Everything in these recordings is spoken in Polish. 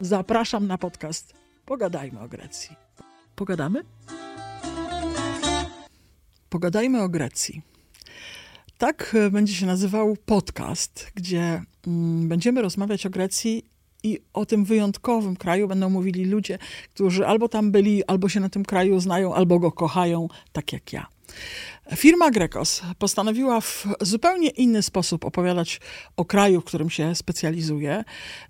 Zapraszam na podcast Pogadajmy o Grecji. Pogadamy? Pogadajmy o Grecji. Tak e, będzie się nazywał podcast, gdzie mm, będziemy rozmawiać o Grecji i o tym wyjątkowym kraju będą mówili ludzie, którzy albo tam byli, albo się na tym kraju znają, albo go kochają, tak jak ja. Firma Grekos postanowiła w zupełnie inny sposób opowiadać o kraju, w którym się specjalizuje.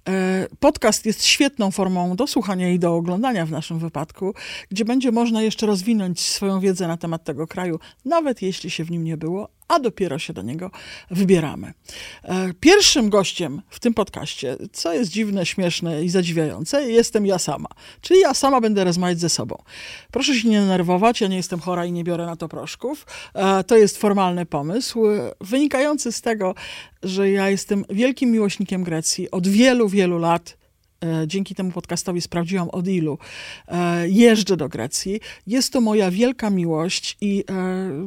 E, podcast jest świetną formą do słuchania i do oglądania w naszym wypadku, gdzie będzie można jeszcze rozwinąć swoją wiedzę na temat tego kraju, nawet jeśli się w nim nie było, a dopiero się do niego wybieramy. E, pierwszym gościem w tym podcaście, co jest dziwne, śmieszne i zadziwiające, jestem ja sama. Czyli ja sama będę rozmawiać ze sobą. Proszę się nie denerwować, ja nie jestem chora i nie biorę na to proszków. E, to jest formalny pomysł, e, wynikający z tego, że ja jestem wielkim miłośnikiem Grecji od wielu, wielu lat dzięki temu podcastowi sprawdziłam od ilu e, jeżdżę do Grecji. Jest to moja wielka miłość i e,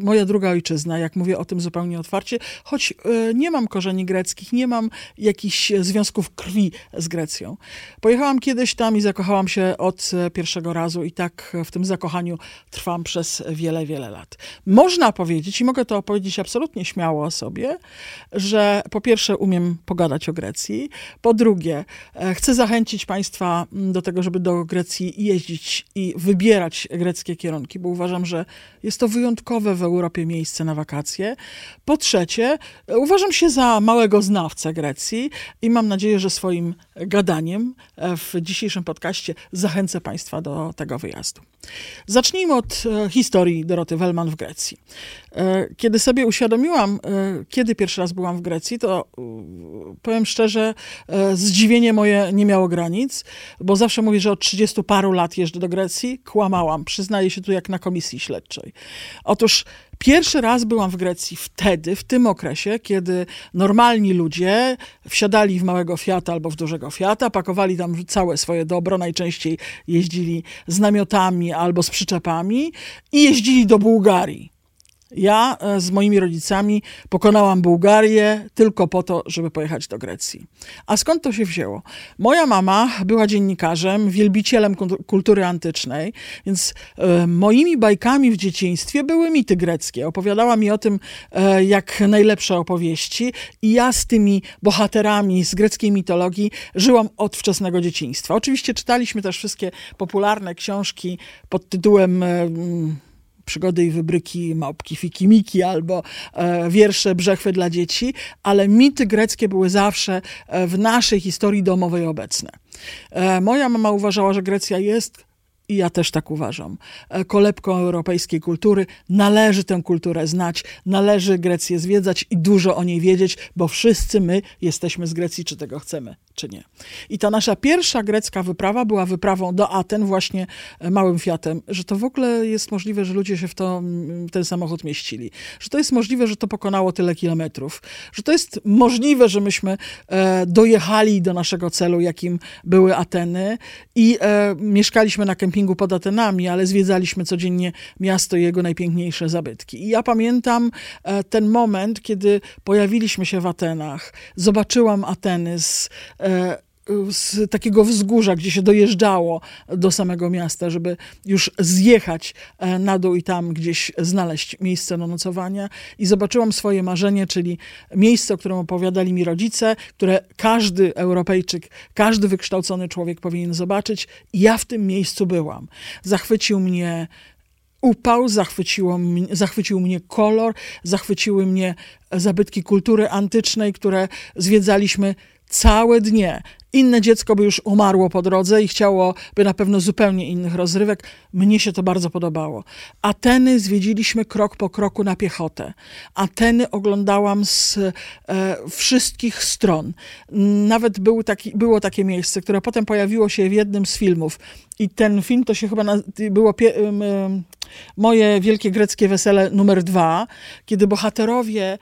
moja druga ojczyzna, jak mówię o tym zupełnie otwarcie, choć nie mam korzeni greckich, nie mam jakichś związków krwi z Grecją. Pojechałam kiedyś tam i zakochałam się od pierwszego razu i tak w tym zakochaniu trwam przez wiele, wiele lat. Można powiedzieć, i mogę to powiedzieć absolutnie śmiało o sobie, że po pierwsze umiem pogadać o Grecji, po drugie chcę zachęcić zachęcić Państwa mm, do tego, żeby do Grecji jeździć i wybierać greckie kierunki, bo uważam, że jest to wyjątkowe w Europie miejsce na wakacje. Po trzecie, uważam się za małego znawcę Grecji i mam nadzieję, że swoim gadaniem e, w dzisiejszym podcaście zachęcę Państwa do tego wyjazdu. Zacznijmy od e, historii Doroty Wellman w Grecji. E, kiedy sobie uświadomiłam, kiedy pierwszy raz byłam w Grecji, to powiem szczerze, zdziwienie moje nie miało granic, bo zawsze mówię, że od 30 paru lat jeżdżę do Grecji. Kłamałam, przyznaję się tu jak na komisji śledczej. Otóż Pierwszy raz byłam w Grecji wtedy, w tym okresie, kiedy normalni ludzie wsiadali w małego Fiata albo w dużego Fiata, pakowali tam całe swoje dobro, najczęściej jeździli z namiotami albo z przyczepami i jeździli do Bułgarii. Ja e, z moimi rodzicami pokonałam Bułgarię tylko po to, żeby pojechać do Grecji. A skąd to się wzięło? Moja mama była dziennikarzem, wielbicielem kultury antycznej, więc e, moimi bajkami w dzieciństwie były mity greckie. Opowiadała mi o tym e, jak najlepsze opowieści i ja z tymi bohaterami z greckiej mitologii żyłam od wczesnego dzieciństwa. Oczywiście czytaliśmy też wszystkie popularne książki pod tytułem przygody i wybryki małpki Fikimiki albo e, wiersze Brzechwy dla dzieci, ale mity greckie były zawsze e, w naszej historii domowej obecne. E, moja mama uważała, że Grecja jest i ja też tak uważam, e, kolebką europejskiej kultury. Należy tę kulturę znać, należy Grecję zwiedzać i dużo o niej wiedzieć, bo wszyscy my jesteśmy z Grecji, czy tego chcemy, czy nie. I ta nasza pierwsza grecka wyprawa była wyprawą do Aten właśnie e, małym Fiatem, że to w ogóle jest możliwe, że ludzie się w to, ten samochód mieścili, że to jest możliwe, że to pokonało tyle kilometrów, że to jest możliwe, że myśmy e, dojechali do naszego celu, jakim były Ateny i e, mieszkaliśmy na kempingu kempingu pod Atenami, ale zwiedzaliśmy codziennie miasto i jego najpiękniejsze zabytki. I ja pamiętam e, ten moment, kiedy pojawiliśmy się w Atenach. Zobaczyłam Ateny z e, z takiego wzgórza, gdzie się dojeżdżało do samego miasta, żeby już zjechać e, na dół i tam gdzieś znaleźć miejsce do nocowania. I zobaczyłam swoje marzenie, czyli miejsce, o którym opowiadali mi rodzice, które każdy Europejczyk, każdy wykształcony człowiek powinien zobaczyć. I ja w tym miejscu byłam. Zachwycił mnie upał, zachwyciło, zachwycił mnie kolor, zachwyciły mnie zabytki kultury antycznej, które zwiedzaliśmy całe dnie. Inne dziecko by już umarło po drodze i chciałoby na pewno zupełnie innych rozrywek. Mnie się to bardzo podobało. Ateny zwiedziliśmy krok po kroku na piechotę. Ateny oglądałam z e, wszystkich stron. Nawet był taki, było takie miejsce, które potem pojawiło się w jednym z filmów. I ten film to się chyba na, było pie, moje wielkie greckie wesele numer dwa, kiedy bohaterowie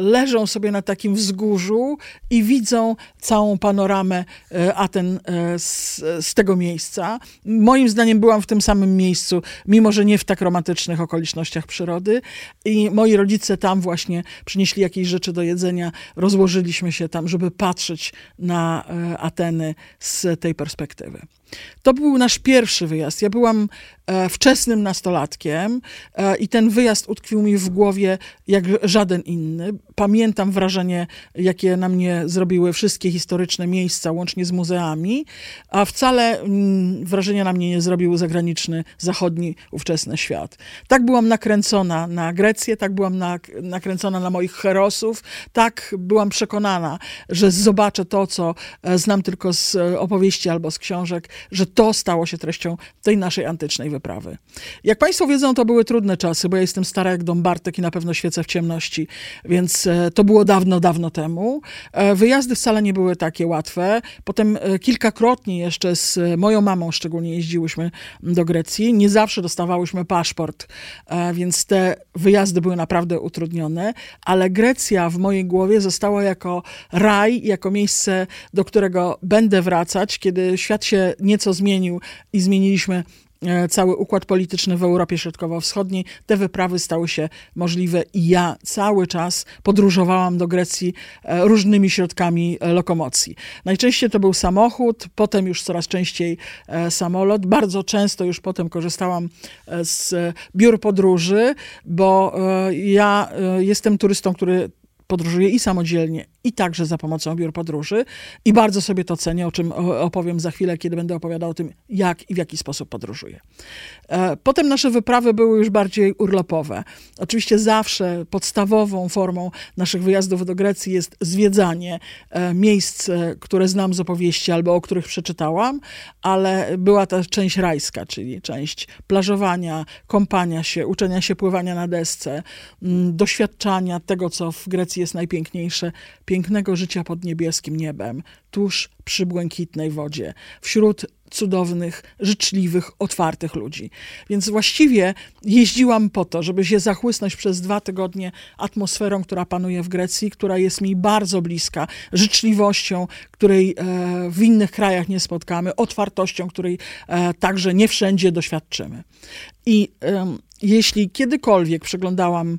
leżą sobie na takim wzgórzu i widzą całą panoramę e, Aten z, z tego miejsca. Moim zdaniem byłam w tym samym miejscu, mimo że nie w tak romantycznych okolicznościach przyrody. I moi rodzice tam właśnie przynieśli jakieś rzeczy do jedzenia, rozłożyliśmy się tam, żeby patrzeć na Ateny z tej perspektywy. To był nasz pierwszy wyjazd. Ja byłam e, wczesnym nastolatkiem e, i ten wyjazd utkwił mi w głowie jak żaden inny. Pamiętam wrażenie, jakie na mnie zrobiły wszystkie historyczne miejsca, łącznie z muzeami, a wcale mm, wrażenia na mnie nie zrobił zagraniczny, zachodni, ówczesny świat. Tak byłam nakręcona na Grecję, tak byłam nakręcona na moich herosów, tak byłam przekonana, że zobaczę to, co e, znam tylko z opowieści albo z książek, że to stało się treścią tej naszej antycznej wyprawy. Jak Państwo wiedzą, to były trudne czasy, bo ja jestem stara jak dom Bartek i na pewno świecę w ciemności, więc e, to było dawno, dawno temu. E, wyjazdy wcale nie były takie łatwe. Potem e, kilkakrotnie jeszcze z moją mamą szczególnie jeździłyśmy do Grecji. Nie zawsze dostawałyśmy paszport, więc te wyjazdy były naprawdę utrudnione, ale Grecja w mojej głowie została jako raj, jako miejsce, do którego będę wracać, kiedy świat się nieco zmienił i zmieniliśmy cały układ polityczny w Europie Środkowo-Wschodniej. Te wyprawy stały się możliwe i ja cały czas podróżowałam do Grecji e, różnymi środkami e, lokomocji. Najczęściej to był samochód, potem już coraz częściej samolot. Bardzo często już potem korzystałam z biur podróży, bo ja jestem turystą, który podróżuję i samodzielnie, i także za pomocą biur podróży. I bardzo sobie to cenię, o czym opowiem za chwilę, kiedy będę opowiadał o tym, jak i w jaki sposób podróżuję. E, potem nasze wyprawy były już bardziej urlopowe. Oczywiście zawsze podstawową formą naszych wyjazdów do Grecji jest zwiedzanie e, miejsc, e, które znam z opowieści albo o których przeczytałam, ale była ta część rajska, czyli część plażowania, kąpania się, uczenia się pływania na desce, doświadczania tego, co w Grecji jest najpiękniejsze, pięknego życia pod niebieskim niebem, tuż przy błękitnej wodzie, wśród cudownych, życzliwych, otwartych ludzi. Więc właściwie jeździłam po to, żeby się zachłysnąć przez dwa tygodnie atmosferą, która panuje w Grecji, która jest mi bardzo bliska, życzliwością, której e, w innych krajach nie spotkamy, otwartością, której e, także nie wszędzie doświadczymy. I jeśli kiedykolwiek przeglądałam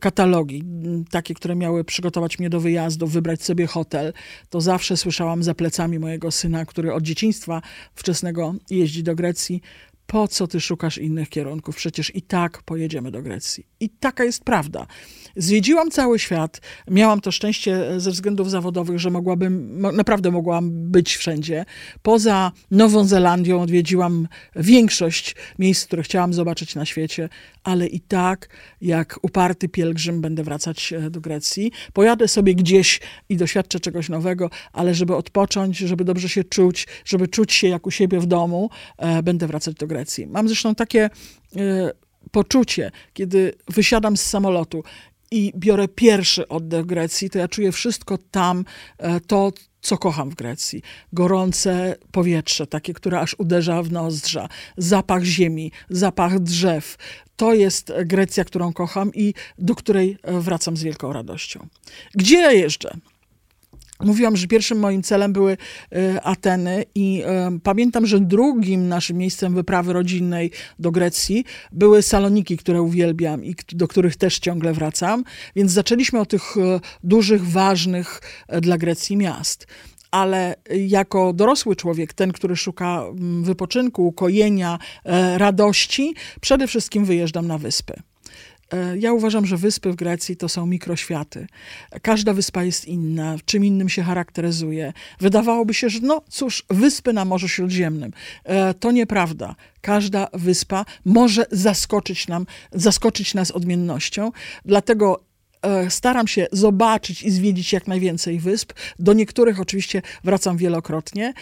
katalogi, takie, które miały przygotować mnie do wyjazdu, wybrać sobie hotel, to zawsze słyszałam za plecami mojego syna, który od dzieciństwa wczesnego jeździ do Grecji, po co ty szukasz innych kierunków? Przecież i tak pojedziemy do Grecji. I taka jest prawda. Zwiedziłam cały świat. Miałam to szczęście ze względów zawodowych, że mogłabym, naprawdę mogłam być wszędzie. Poza Nową Zelandią odwiedziłam większość miejsc, które chciałam zobaczyć na świecie, ale i tak, jak uparty pielgrzym, będę wracać e, do Grecji. Pojadę sobie gdzieś i doświadczę czegoś nowego, ale żeby odpocząć, żeby dobrze się czuć, żeby czuć się jak u siebie w domu, e, będę wracać do Grecji. Mam zresztą takie e, poczucie, kiedy wysiadam z samolotu i biorę pierwszy oddech Grecji, to ja czuję wszystko tam, to, co kocham w Grecji. Gorące powietrze, takie, które aż uderza w nozdrza, zapach ziemi, zapach drzew. To jest Grecja, którą kocham i do której wracam z wielką radością. Gdzie ja jeżdżę? Mówiłam, że pierwszym moim celem były e, Ateny i e, pamiętam, że drugim naszym miejscem wyprawy rodzinnej do Grecji były Saloniki, które uwielbiam i do których też ciągle wracam. Więc zaczęliśmy od tych e, dużych, ważnych dla Grecji miast ale jako dorosły człowiek, ten, który szuka mm, wypoczynku, ukojenia, radości, przede wszystkim wyjeżdżam na wyspy. E, ja uważam, że wyspy w Grecji to są mikroświaty. Każda wyspa jest inna, czym innym się charakteryzuje. Wydawałoby się, że no cóż, wyspy na Morzu Śródziemnym. E, to nieprawda. Każda wyspa może zaskoczyć, nam, zaskoczyć nas odmiennością. Dlatego e, staram się zobaczyć i zwiedzić jak najwięcej wysp. Do niektórych oczywiście wracam wielokrotnie.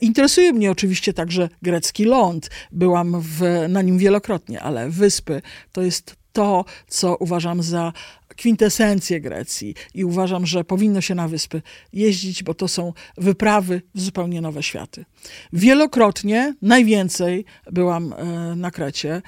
Interesuje mnie oczywiście także grecki ląd. Byłam w, na nim wielokrotnie, ale wyspy to jest to, co uważam za kwintesencję Grecji i uważam, że powinno się na wyspy jeździć, bo to są wyprawy w zupełnie nowe światy. Wielokrotnie, najwięcej byłam e, na Krecie.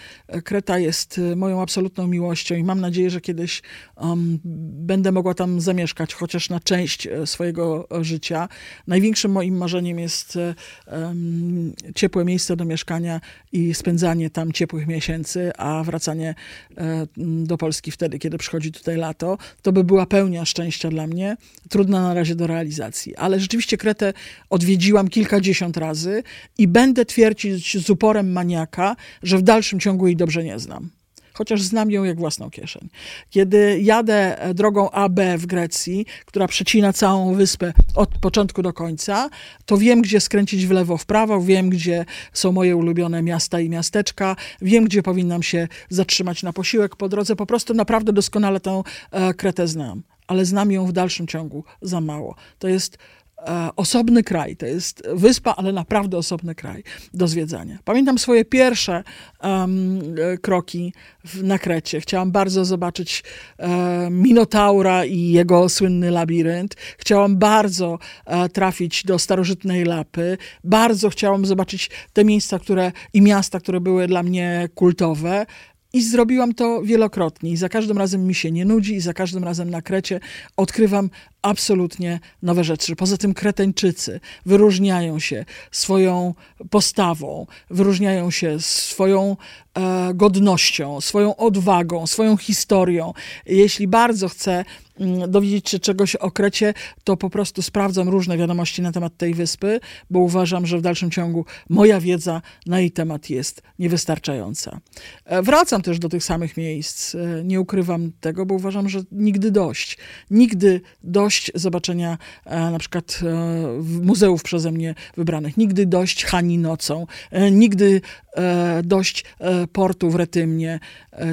Kreta jest e, moją absolutną miłością i mam nadzieję, że kiedyś um, będę mogła tam zamieszkać, chociaż na część e, swojego życia. Największym moim marzeniem jest um, ciepłe miejsce do mieszkania i spędzanie tam ciepłych miesięcy, a wracanie do Polski wtedy, kiedy przychodzi tutaj lato, to by była pełnia szczęścia dla mnie. Trudna na razie do realizacji. Ale rzeczywiście Kretę odwiedziłam kilkadziesiąt razy i będę twierdzić z uporem maniaka, że w dalszym ciągu jej dobrze nie znam chociaż znam ją jak własną kieszeń. Kiedy jadę drogą AB w Grecji, która przecina całą wyspę od początku do końca, to wiem, gdzie skręcić w lewo, w prawo, wiem, gdzie są moje ulubione miasta i miasteczka, wiem, gdzie powinnam się zatrzymać na posiłek po drodze. Po prostu naprawdę doskonale tę e, Kretę znam ale znam ją w dalszym ciągu za mało. To jest E, osobny kraj. To jest wyspa, ale naprawdę osobny kraj do zwiedzania. Pamiętam swoje pierwsze um, kroki w, na Krecie. Chciałam bardzo zobaczyć um, Minotaura i jego słynny labirynt. Chciałam bardzo trafić do starożytnej Lapy. Bardzo chciałam zobaczyć te miejsca które, i miasta, które były dla mnie kultowe. I zrobiłam to wielokrotnie. I za każdym razem mi się nie nudzi, i za każdym razem na Krecie odkrywam absolutnie nowe rzeczy. Poza tym Kreteńczycy wyróżniają się swoją postawą, wyróżniają się swoją e, godnością, swoją odwagą, swoją historią. Jeśli bardzo chcę mm, dowiedzieć się czegoś o Krecie, to po prostu sprawdzam różne wiadomości na temat tej wyspy, bo uważam, że w dalszym ciągu moja wiedza na jej temat jest niewystarczająca. E, wracam też do tych samych miejsc. E, nie ukrywam tego, bo uważam, że nigdy dość. Nigdy dość dość zobaczenia e, na przykład e, muzeów przeze mnie wybranych. Nigdy dość Hani nocą. E, nigdy dość portu w Retymnie.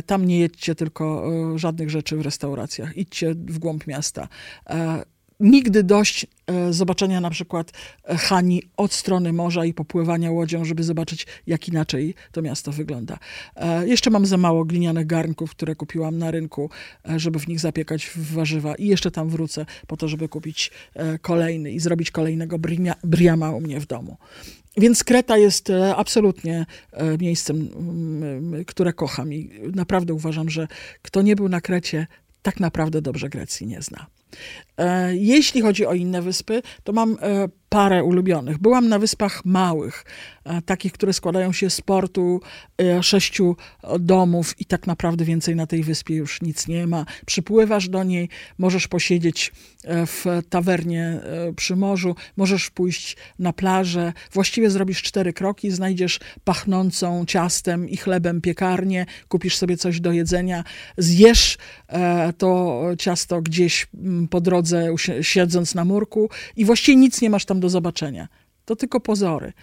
Tam nie jedźcie tylko żadnych rzeczy w restauracjach. Idźcie w głąb miasta nigdy dość e, zobaczenia na przykład e, Hani od strony morza i popływania łodzią, żeby zobaczyć, jak inaczej to miasto wygląda. E, jeszcze mam za mało glinianych garnków, które kupiłam na rynku, żeby w nich zapiekać warzywa i jeszcze tam wrócę po to, żeby kupić kolejny i zrobić kolejnego briama u mnie w domu. Więc Kreta jest absolutnie miejscem, które kocham i naprawdę uważam, że kto nie był na Krecie, tak naprawdę dobrze Grecji nie zna. E, jeśli chodzi o inne wyspy, to mam e, parę ulubionych. Byłam na Wyspach Małych, e, takich, które składają się z portu, sześciu domów i tak naprawdę więcej na tej wyspie już nic nie ma. Przypływasz do niej, możesz posiedzieć w tawernie przy morzu, możesz pójść na plażę. Właściwie zrobisz cztery kroki, znajdziesz pachnącą ciastem i chlebem piekarnię, kupisz sobie coś do jedzenia, zjesz to ciasto gdzieś po drodze, siedząc na murku i właściwie nic nie masz tam do zobaczenia. To tylko pozory.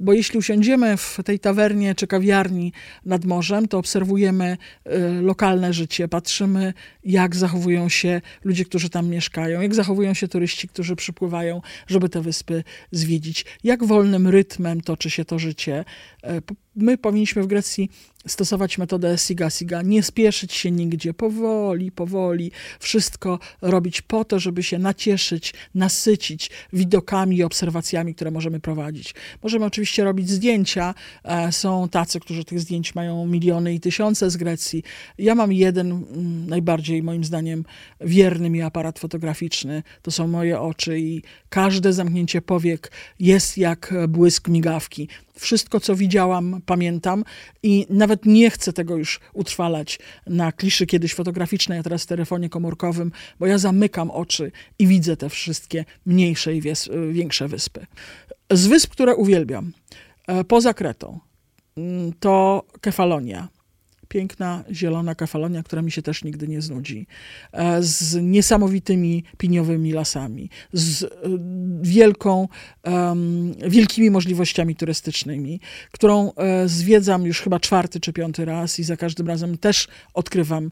Bo jeśli usiądziemy w tej tawernie czy kawiarni nad morzem, to obserwujemy y, lokalne życie, patrzymy, jak zachowują się ludzie, którzy tam mieszkają, jak zachowują się turyści, którzy przypływają, żeby te wyspy zwiedzić, jak wolnym rytmem toczy się to życie. Y, my powinniśmy w Grecji stosować metodę siga-siga, nie spieszyć się nigdzie, powoli, powoli, wszystko robić po to, żeby się nacieszyć, nasycić widokami i obserwacjami, które możemy prowadzić. Możemy oczywiście robić zdjęcia, e, są tacy, którzy tych zdjęć mają miliony i tysiące z Grecji. Ja mam jeden, mm, najbardziej moim zdaniem wierny mi aparat fotograficzny, to są moje oczy i każde zamknięcie powiek jest jak błysk migawki. Wszystko, co widziałam, pamiętam i nawet nie chcę tego już utrwalać na kliszy kiedyś fotograficznej, a teraz telefonie komórkowym, bo ja zamykam oczy i widzę te wszystkie mniejsze i większe wyspy. Z wysp, które uwielbiam, e, poza Kretą, mm, to Kefalonia piękna, zielona kafalonia, która mi się też nigdy nie znudzi, e, z niesamowitymi piniowymi lasami, z e, wielką, wielkimi możliwościami turystycznymi, którą e, zwiedzam już chyba czwarty czy piąty raz i za każdym razem też odkrywam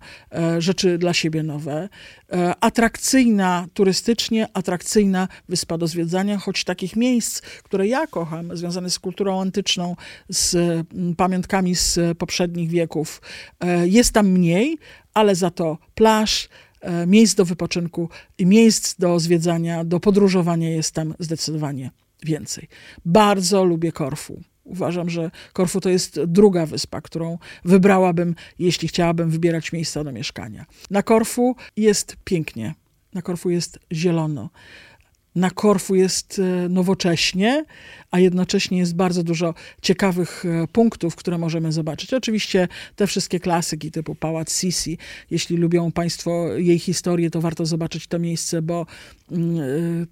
rzeczy dla siebie nowe. Atrakcyjna turystycznie, atrakcyjna wyspa do zwiedzania, choć takich miejsc, które ja kocham, związane z kulturą antyczną, z pamiątkami z poprzednich wieków, Jest tam mniej, ale za to plaż, miejsc do wypoczynku i miejsc do zwiedzania, do podróżowania jest tam zdecydowanie więcej. Bardzo lubię Korfu. Uważam, że Korfu to jest druga wyspa, którą wybrałabym, jeśli chciałabym wybierać miejsca do mieszkania. Na Korfu jest pięknie, na Korfu jest zielono na Korfu jest e, nowocześnie, a jednocześnie jest bardzo dużo ciekawych e, punktów, które możemy zobaczyć. Oczywiście te wszystkie klasyki typu Pałac Sisi, jeśli lubią Państwo jej historię, to warto zobaczyć to miejsce, bo mm, e,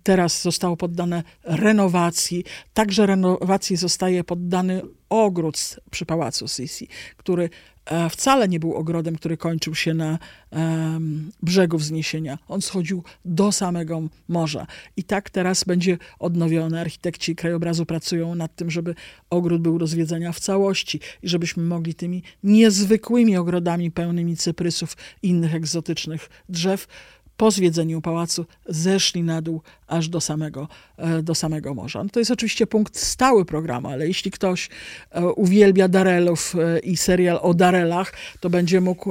teraz zostało poddane renowacji. Także renowacji zostaje poddany ogród przy Pałacu Sisi, który E, wcale nie był ogrodem, który kończył się na um, brzegu wzniesienia. On schodził do samego morza. I tak teraz będzie odnowiony. Architekci krajobrazu pracują nad tym, żeby ogród był do zwiedzenia w całości i żebyśmy mogli tymi niezwykłymi ogrodami pełnymi cyprysów i innych egzotycznych drzew po zwiedzeniu pałacu zeszli na dół aż do samego, e, do samego morza. No to jest oczywiście punkt stały programu, ale jeśli ktoś e, uwielbia Darelów e, i serial o Darelach, to będzie mógł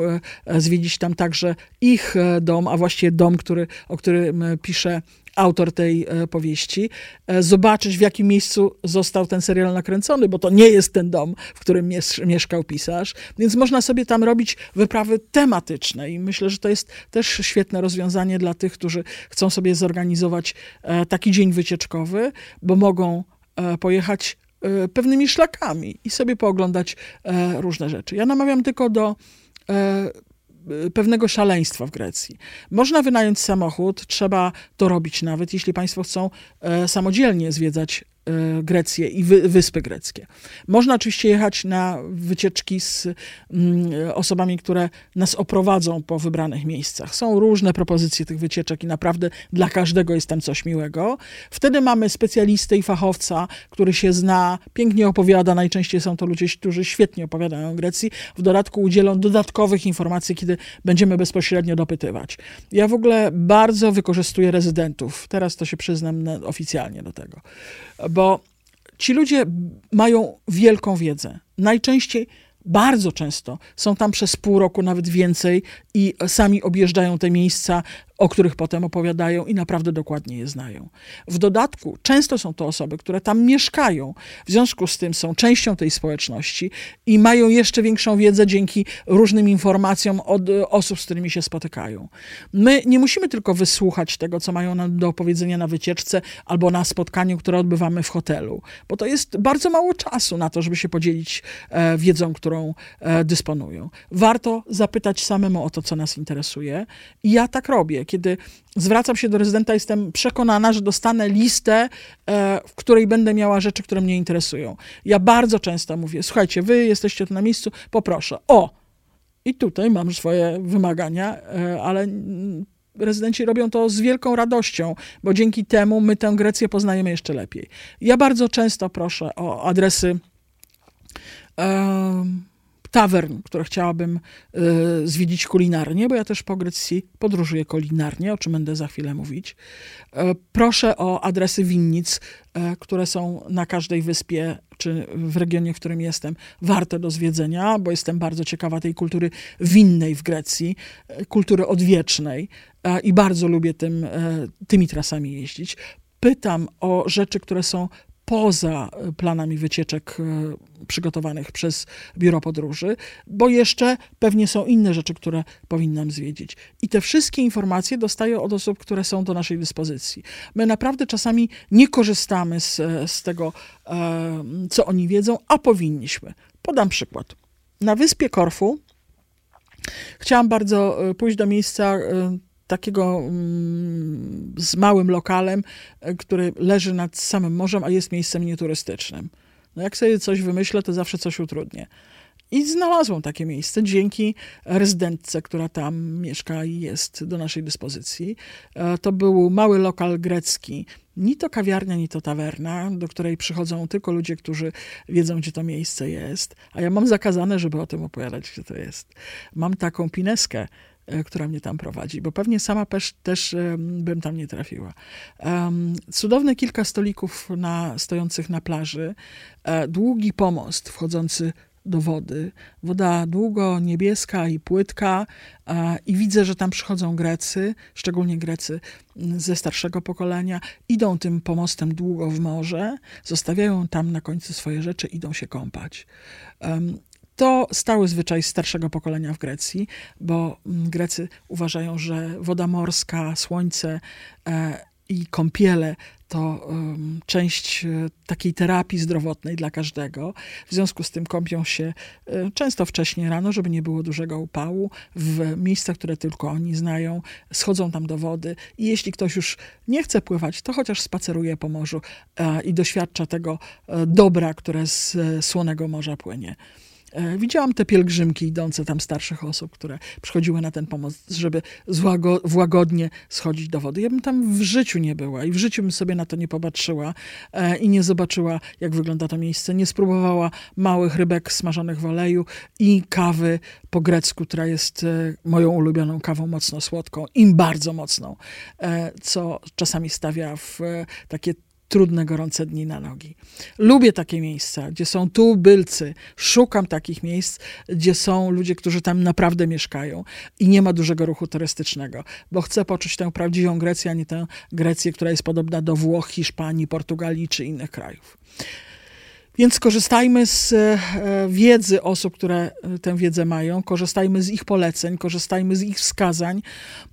zwiedzić tam także ich dom, a właściwie dom, który, o którym pisze autor tej e, powieści, e, zobaczyć w jakim miejscu został ten serial nakręcony, bo to nie jest ten dom, w którym mieszkał pisarz, więc można sobie tam robić wyprawy tematyczne i myślę, że to jest też świetne rozwiązanie dla tych, którzy chcą sobie zorganizować e, taki dzień wycieczkowy, bo mogą pojechać pewnymi szlakami i sobie pooglądać różne rzeczy. Ja namawiam tylko do pewnego szaleństwa w Grecji. Można wynająć samochód, trzeba to robić nawet, jeśli Państwo chcą e, samodzielnie zwiedzać Grecję i wy, wyspy greckie. Można oczywiście jechać na wycieczki z mm, osobami, które nas oprowadzą po wybranych miejscach. Są różne propozycje tych wycieczek i naprawdę dla każdego jest tam coś miłego. Wtedy mamy specjalistę i fachowca, który się zna, pięknie opowiada. Najczęściej są to ludzie, którzy świetnie opowiadają o Grecji. W dodatku udzielą dodatkowych informacji, kiedy będziemy bezpośrednio dopytywać. Ja w ogóle bardzo wykorzystuję rezydentów. Teraz to się przyznam oficjalnie do tego bo ci ludzie mają wielką wiedzę. Najczęściej bardzo często są tam przez pół roku, nawet więcej, i sami objeżdżają te miejsca, o których potem opowiadają i naprawdę dokładnie je znają. W dodatku, często są to osoby, które tam mieszkają, w związku z tym są częścią tej społeczności i mają jeszcze większą wiedzę dzięki różnym informacjom od osób, z którymi się spotykają. My nie musimy tylko wysłuchać tego, co mają nam do opowiedzenia na wycieczce albo na spotkaniu, które odbywamy w hotelu, bo to jest bardzo mało czasu na to, żeby się podzielić e, wiedzą, którą e, dysponują. Warto zapytać samemu o to, co nas interesuje. I ja tak robię. Kiedy zwracam się do rezydenta, jestem przekonana, że dostanę listę, e, w której będę miała rzeczy, które mnie interesują. Ja bardzo często mówię: Słuchajcie, wy jesteście tu na miejscu, poproszę. O! I tutaj mam swoje wymagania, e, ale rezydenci robią to z wielką radością, bo dzięki temu my tę Grecję poznajemy jeszcze lepiej. Ja bardzo często proszę o adresy. Um, tawern, które chciałabym y, zwiedzić kulinarnie, bo ja też po Grecji podróżuję kulinarnie, o czym będę za chwilę mówić. E, proszę o adresy winnic, e, które są na każdej wyspie, czy w regionie, w którym jestem, warte do zwiedzenia, bo jestem bardzo ciekawa tej kultury winnej w Grecji, kultury odwiecznej i bardzo lubię tym, tymi trasami jeździć. Pytam o rzeczy, które są poza e, planami wycieczek e, przygotowanych przez biuro podróży, bo jeszcze pewnie są inne rzeczy, które powinnam zwiedzić. I te wszystkie informacje dostaję od osób, które są do naszej dyspozycji. My naprawdę czasami nie korzystamy z, e, z tego, co oni wiedzą, a powinniśmy. Podam przykład. Na wyspie Korfu chciałam bardzo pójść do miejsca takiego mm, z małym lokalem, e, który leży nad samym morzem, a jest miejscem nieturystycznym. No jak sobie coś wymyślę, to zawsze coś utrudnię. I znalazłam takie miejsce dzięki rezydentce, która tam mieszka i jest do naszej dyspozycji. E, to był mały lokal grecki. Ni to kawiarnia, ni to tawerna, do której przychodzą tylko ludzie, którzy wiedzą, gdzie to miejsce jest. A ja mam zakazane, żeby o tym opowiadać, gdzie to jest. Mam taką pineskę, która mnie tam prowadzi, bo pewnie sama też, też bym tam nie trafiła. Cudowne kilka stolików na, stojących na plaży, e, długi pomost wchodzący do wody. Woda długo niebieska i płytka, i widzę, że tam przychodzą Grecy, szczególnie Grecy ze starszego pokolenia, idą tym pomostem długo w morze, zostawiają tam na końcu swoje rzeczy, idą się kąpać. To stały zwyczaj starszego pokolenia w Grecji, bo mm, Grecy uważają, że woda morska, słońce e, i kąpiele to um, część e, takiej terapii zdrowotnej dla każdego. W związku z tym kąpią się e, często wcześniej rano, żeby nie było dużego upału, w miejscach, które tylko oni znają, schodzą tam do wody i jeśli ktoś już nie chce pływać, to chociaż spaceruje po morzu e, i doświadcza tego e, dobra, które z e, słonego morza płynie. E, widziałam te pielgrzymki idące tam starszych osób, które przychodziły na ten pomoc, żeby łagodnie schodzić do wody. Ja bym tam w życiu nie była i w życiu bym sobie na to nie popatrzyła e, i nie zobaczyła, jak wygląda to miejsce. Nie spróbowała małych rybek smażonych w oleju i kawy po grecku, która jest e, moją ulubioną kawą mocno słodką, im bardzo mocną, co czasami stawia w takie trudne, gorące dni na nogi. Lubię takie miejsca, gdzie są tubylcy. Szukam takich miejsc, gdzie są ludzie, którzy tam naprawdę mieszkają i nie ma dużego ruchu turystycznego, bo chcę poczuć tę prawdziwą Grecję, a nie tę Grecję, która jest podobna do Włoch, Hiszpanii, Portugalii czy innych krajów. Więc korzystajmy z e, wiedzy osób, które e, tę wiedzę mają, korzystajmy z ich poleceń, korzystajmy z ich wskazań.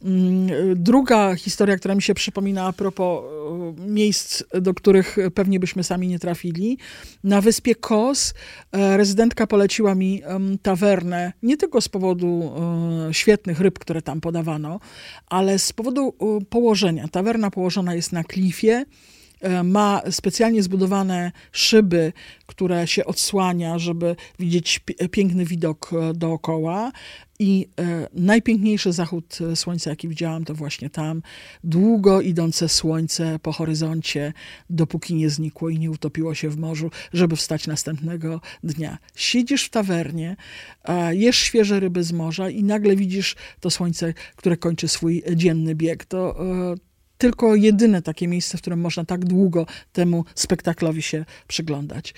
Mm, druga historia, która mi się przypomina a propos e, miejsc, do których pewnie byśmy sami nie trafili. Na wyspie Kos rezydentka poleciła mi tawernę nie tylko z powodu świetnych ryb, które tam podawano, ale z powodu położenia. Tawerna położona jest na klifie E, ma specjalnie zbudowane szyby, które się odsłania, żeby widzieć piękny widok e, dookoła. I e, najpiękniejszy zachód słońca, jaki widziałam, to właśnie tam. Długo idące słońce po horyzoncie, dopóki nie znikło i nie utopiło się w morzu, żeby wstać następnego dnia. Siedzisz w tawernie, e, jesz świeże ryby z morza i nagle widzisz to słońce, które kończy swój dzienny bieg. To, e, tylko jedyne takie miejsce, w którym można tak długo temu spektaklowi się przyglądać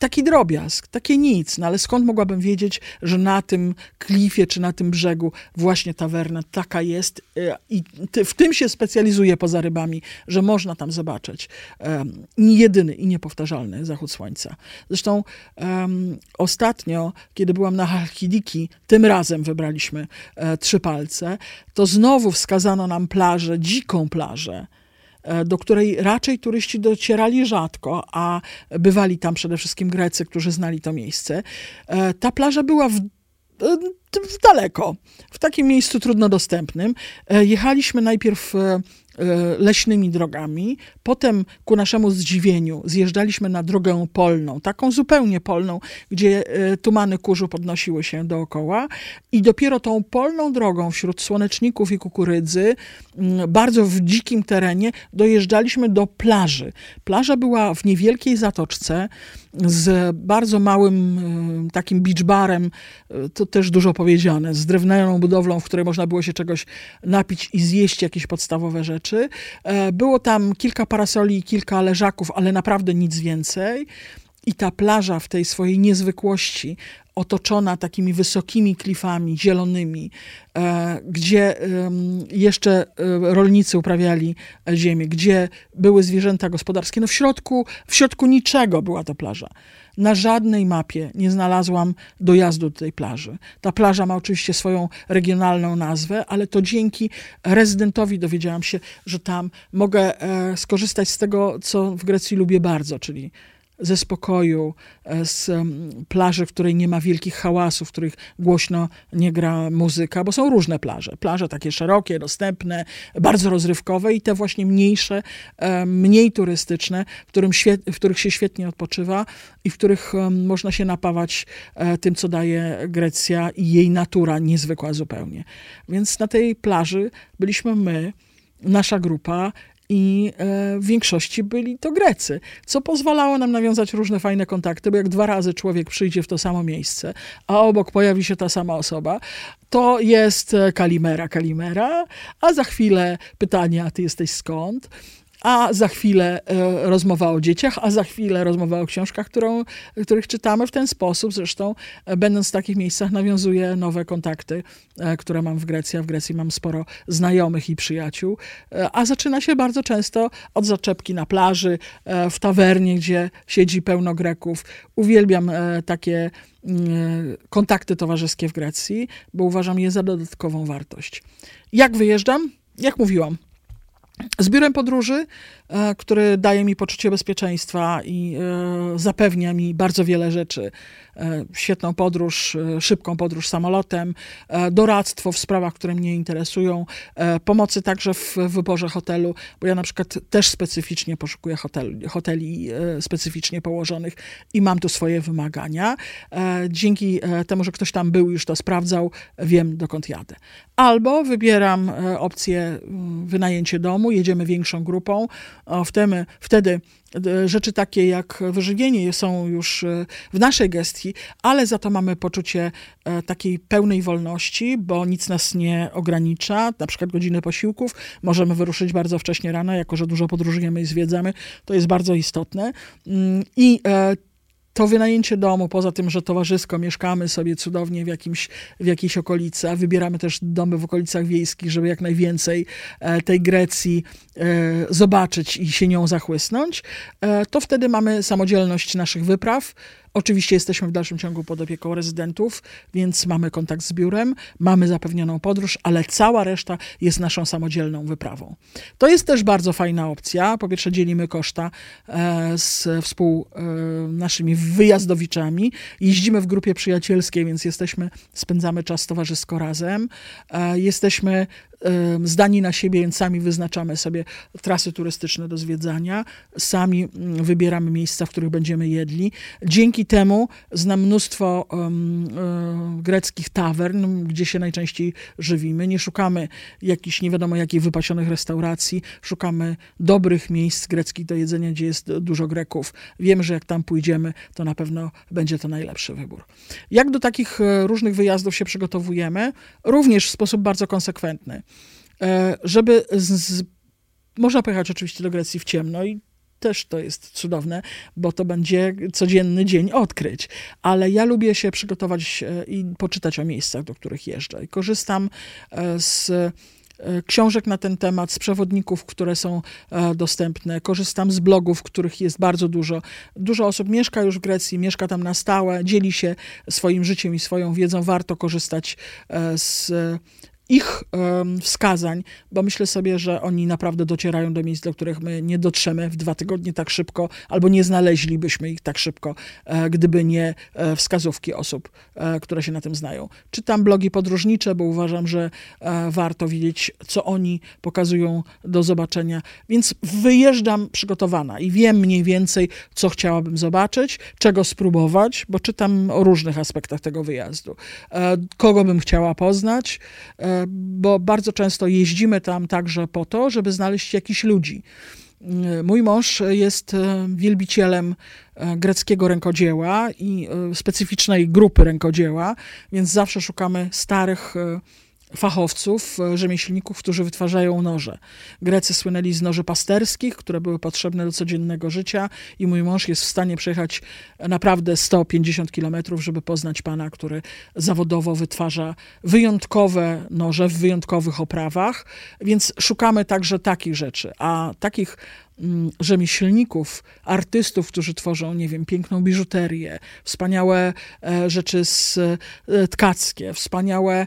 taki drobiazg, takie nic, no ale skąd mogłabym wiedzieć, że na tym klifie czy na tym brzegu właśnie tawerna taka jest e, i w tym się specjalizuje poza rybami, że można tam zobaczyć um, jedyny i niepowtarzalny zachód słońca. Zresztą um, ostatnio, kiedy byłam na Halkidiki, tym razem wybraliśmy e, trzy palce, to znowu wskazano nam plażę, dziką plażę, do której raczej turyści docierali rzadko, a bywali tam przede wszystkim Grecy, którzy znali to miejsce. E, ta plaża była w w daleko, w takim miejscu trudno dostępnym. E, jechaliśmy najpierw E, leśnymi drogami. Potem ku naszemu zdziwieniu zjeżdżaliśmy na drogę polną, taką zupełnie polną, gdzie e, tumany kurzu podnosiły się dookoła i dopiero tą polną drogą wśród słoneczników i kukurydzy, bardzo w dzikim terenie, dojeżdżaliśmy do plaży. Plaża była w niewielkiej zatoczce z bardzo małym e, takim beach barem, to też dużo powiedziane, z drewnianą budowlą, w której można było się czegoś napić i zjeść jakieś podstawowe rzeczy. E, było tam kilka parasoli kilka leżaków, ale naprawdę nic więcej. I ta plaża w tej swojej niezwykłości, otoczona takimi wysokimi klifami zielonymi, e, gdzie jeszcze e, rolnicy uprawiali ziemię, gdzie były zwierzęta gospodarskie. No w środku, w środku niczego była to plaża. Na żadnej mapie nie znalazłam dojazdu do tej plaży. Ta plaża ma oczywiście swoją regionalną nazwę, ale to dzięki rezydentowi dowiedziałam się, że tam mogę e, skorzystać z tego, co w Grecji lubię bardzo, czyli ze spokoju, e, z plaży, w której nie ma wielkich hałasów, w których głośno nie gra muzyka, bo są różne plaże. Plaże takie szerokie, dostępne, bardzo rozrywkowe i te właśnie mniejsze, e, mniej turystyczne, w, którym w których się świetnie odpoczywa i w których można się napawać e, tym, co daje Grecja i jej natura niezwykła zupełnie. Więc na tej plaży byliśmy my, nasza grupa i e, w większości byli to Grecy, co pozwalało nam nawiązać różne fajne kontakty, bo jak dwa razy człowiek przyjdzie w to samo miejsce, a obok pojawi się ta sama osoba, to jest e, Kalimera, Kalimera, a za chwilę pytanie, a ty jesteś skąd? A za chwilę e, rozmowa o dzieciach, a za chwilę rozmowa o książkach, którą, których czytamy w ten sposób. Zresztą, e, będąc w takich miejscach, nawiązuję nowe kontakty, e, które mam w Grecji. A w Grecji mam sporo znajomych i przyjaciół. A zaczyna się bardzo często od zaczepki na plaży, w tawernie, gdzie siedzi pełno Greków. Uwielbiam takie mm, kontakty towarzyskie w Grecji, bo uważam je za dodatkową wartość. Jak wyjeżdżam? Jak mówiłam, z biurem podróży E, który daje mi poczucie bezpieczeństwa i e, zapewnia mi bardzo wiele rzeczy. E, świetną podróż, szybką podróż samolotem, doradztwo w sprawach, które mnie interesują, pomocy także w wyborze hotelu, bo ja na przykład też specyficznie poszukuję hoteli, hoteli specyficznie położonych i mam tu swoje wymagania. Dzięki temu, że ktoś tam był, już to sprawdzał, wiem dokąd jadę. Albo wybieram opcję wynajęcie domu, jedziemy większą grupą, wtedy, wtedy rzeczy takie jak wyżywienie są już e, w naszej gestii, ale za to mamy poczucie e, takiej pełnej wolności, bo nic nas nie ogranicza, na przykład godziny posiłków. Możemy wyruszyć bardzo wcześnie rano, jako że dużo podróżujemy i zwiedzamy. To jest bardzo istotne. Mm, I e, to wynajęcie domu, poza tym, że towarzysko mieszkamy sobie cudownie w, jakimś, w jakiejś okolicy, a wybieramy też domy w okolicach wiejskich, żeby jak najwięcej e, tej Grecji e, zobaczyć i się nią zachłysnąć, e, to wtedy mamy samodzielność naszych wypraw, Oczywiście jesteśmy w dalszym ciągu pod opieką rezydentów, więc mamy kontakt z biurem, mamy zapewnioną podróż, ale cała reszta jest naszą samodzielną wyprawą. To jest też bardzo fajna opcja. Po pierwsze, dzielimy koszta e, z współ e, naszymi wyjazdowiczami. Jeździmy w grupie przyjacielskiej, więc jesteśmy, spędzamy czas towarzysko razem. E, jesteśmy zdani na siebie, więc sami wyznaczamy sobie trasy turystyczne do zwiedzania, sami mm, wybieramy miejsca, w których będziemy jedli. Dzięki temu znam mnóstwo um, greckich tawern, gdzie się najczęściej żywimy. Nie szukamy jakichś nie wiadomo jakich wypasionych restauracji, szukamy dobrych miejsc greckich do jedzenia, gdzie jest dużo Greków. Wiemy, że jak tam pójdziemy, to na pewno będzie to najlepszy wybór. Jak do takich e, różnych wyjazdów się przygotowujemy? Również w sposób bardzo konsekwentny. E, żeby z, można pojechać oczywiście do Grecji w ciemno i też to jest cudowne, bo to będzie codzienny dzień odkryć. Ale ja lubię się przygotować e, i poczytać o miejscach, do których jeżdżę. I korzystam e, z książek na ten temat, z przewodników, które są dostępne. Korzystam z blogów, których jest bardzo dużo. Dużo osób mieszka już w Grecji, mieszka tam na stałe, dzieli się swoim życiem i swoją wiedzą. Warto korzystać z ich wskazań, bo myślę sobie, że oni naprawdę docierają do miejsc, do których my nie dotrzemy w dwa tygodnie tak szybko, albo nie znaleźlibyśmy ich tak szybko, e, gdyby nie e, wskazówki osób, e, które się na tym znają. Czytam blogi podróżnicze, bo uważam, że warto wiedzieć, co oni pokazują do zobaczenia. Więc wyjeżdżam przygotowana i wiem mniej więcej, co chciałabym zobaczyć, czego spróbować, bo czytam o różnych aspektach tego wyjazdu. Kogo bym chciała poznać, bo bardzo często jeździmy tam także po to, żeby znaleźć jakichś ludzi. Mój mąż jest e, wielbicielem e, greckiego rękodzieła i e, specyficznej grupy rękodzieła, więc zawsze szukamy starych fachowców, e, rzemieślników, którzy wytwarzają noże. Grecy słynęli z noży pasterskich, które były potrzebne do codziennego życia i mój mąż jest w stanie przejechać naprawdę 150 kilometrów, żeby poznać pana, który zawodowo wytwarza wyjątkowe noże w wyjątkowych oprawach, więc szukamy także takich rzeczy, a takich rzemieślników, artystów, którzy tworzą, nie wiem, piękną biżuterię, wspaniałe e, rzeczy z, e, tkackie, wspaniałe